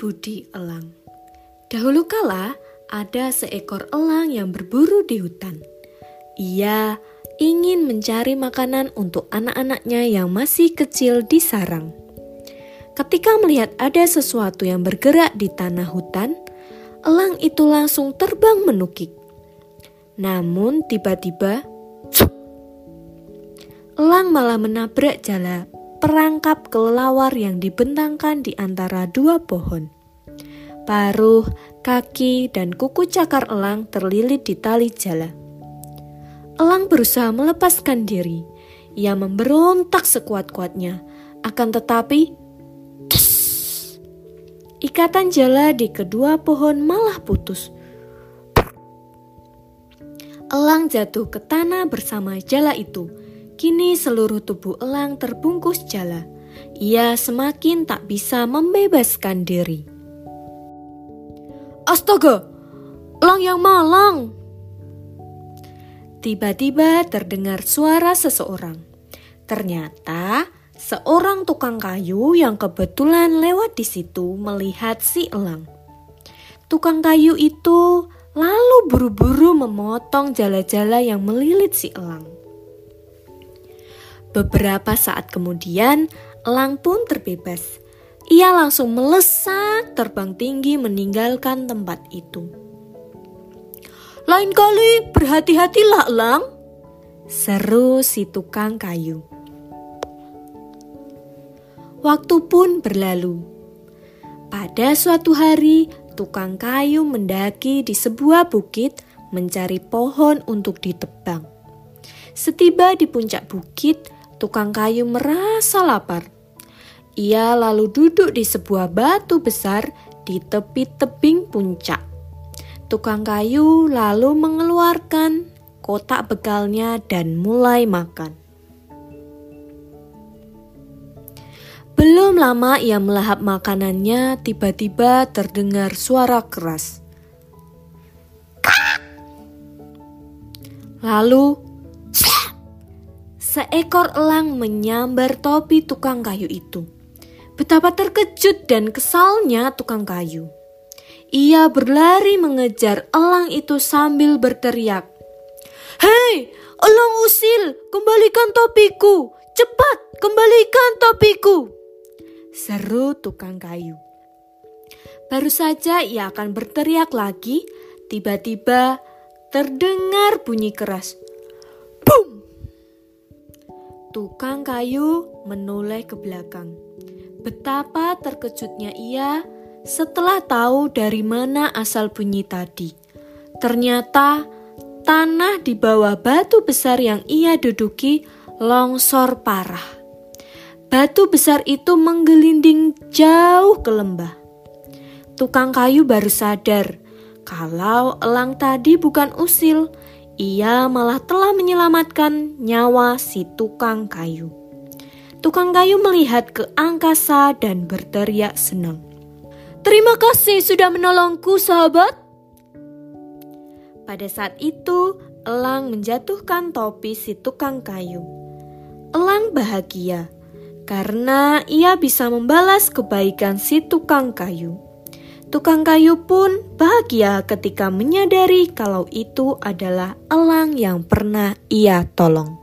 budi elang. Dahulu kala ada seekor elang yang berburu di hutan. Ia ingin mencari makanan untuk anak-anaknya yang masih kecil di sarang. Ketika melihat ada sesuatu yang bergerak di tanah hutan, elang itu langsung terbang menukik. Namun tiba-tiba, elang malah menabrak jala perangkap kelelawar yang dibentangkan di antara dua pohon. Paruh, kaki, dan kuku cakar elang terlilit di tali jala. Elang berusaha melepaskan diri. Ia memberontak sekuat-kuatnya. Akan tetapi, tes, ikatan jala di kedua pohon malah putus. Elang jatuh ke tanah bersama jala itu. Kini seluruh tubuh elang terbungkus jala. Ia semakin tak bisa membebaskan diri. Astaga, elang yang malang. Tiba-tiba terdengar suara seseorang. Ternyata seorang tukang kayu yang kebetulan lewat di situ melihat si elang. Tukang kayu itu lalu buru-buru memotong jala-jala yang melilit si elang. Beberapa saat kemudian, elang pun terbebas. Ia langsung melesat terbang tinggi meninggalkan tempat itu. Lain kali berhati-hatilah elang, seru si tukang kayu. Waktu pun berlalu. Pada suatu hari, tukang kayu mendaki di sebuah bukit mencari pohon untuk ditebang. Setiba di puncak bukit, tukang kayu merasa lapar. Ia lalu duduk di sebuah batu besar di tepi tebing puncak. Tukang kayu lalu mengeluarkan kotak bekalnya dan mulai makan. Belum lama ia melahap makanannya, tiba-tiba terdengar suara keras. Lalu, seekor elang menyambar topi tukang kayu itu. Betapa terkejut dan kesalnya tukang kayu. Ia berlari mengejar elang itu sambil berteriak. Hei, elang usil, kembalikan topiku! Cepat, kembalikan topiku! Seru tukang kayu. Baru saja ia akan berteriak lagi, tiba-tiba terdengar bunyi keras. Tukang kayu menoleh ke belakang. Betapa terkejutnya ia setelah tahu dari mana asal bunyi tadi. Ternyata tanah di bawah batu besar yang ia duduki longsor parah. Batu besar itu menggelinding jauh ke lembah. Tukang kayu baru sadar kalau elang tadi bukan usil, ia malah telah menyelamatkan nyawa si tukang kayu. Tukang kayu melihat ke angkasa dan berteriak senang. Terima kasih sudah menolongku, sahabat. Pada saat itu, elang menjatuhkan topi si tukang kayu. Elang bahagia karena ia bisa membalas kebaikan si tukang kayu. Tukang kayu pun bahagia ketika menyadari kalau itu adalah elang yang pernah ia tolong.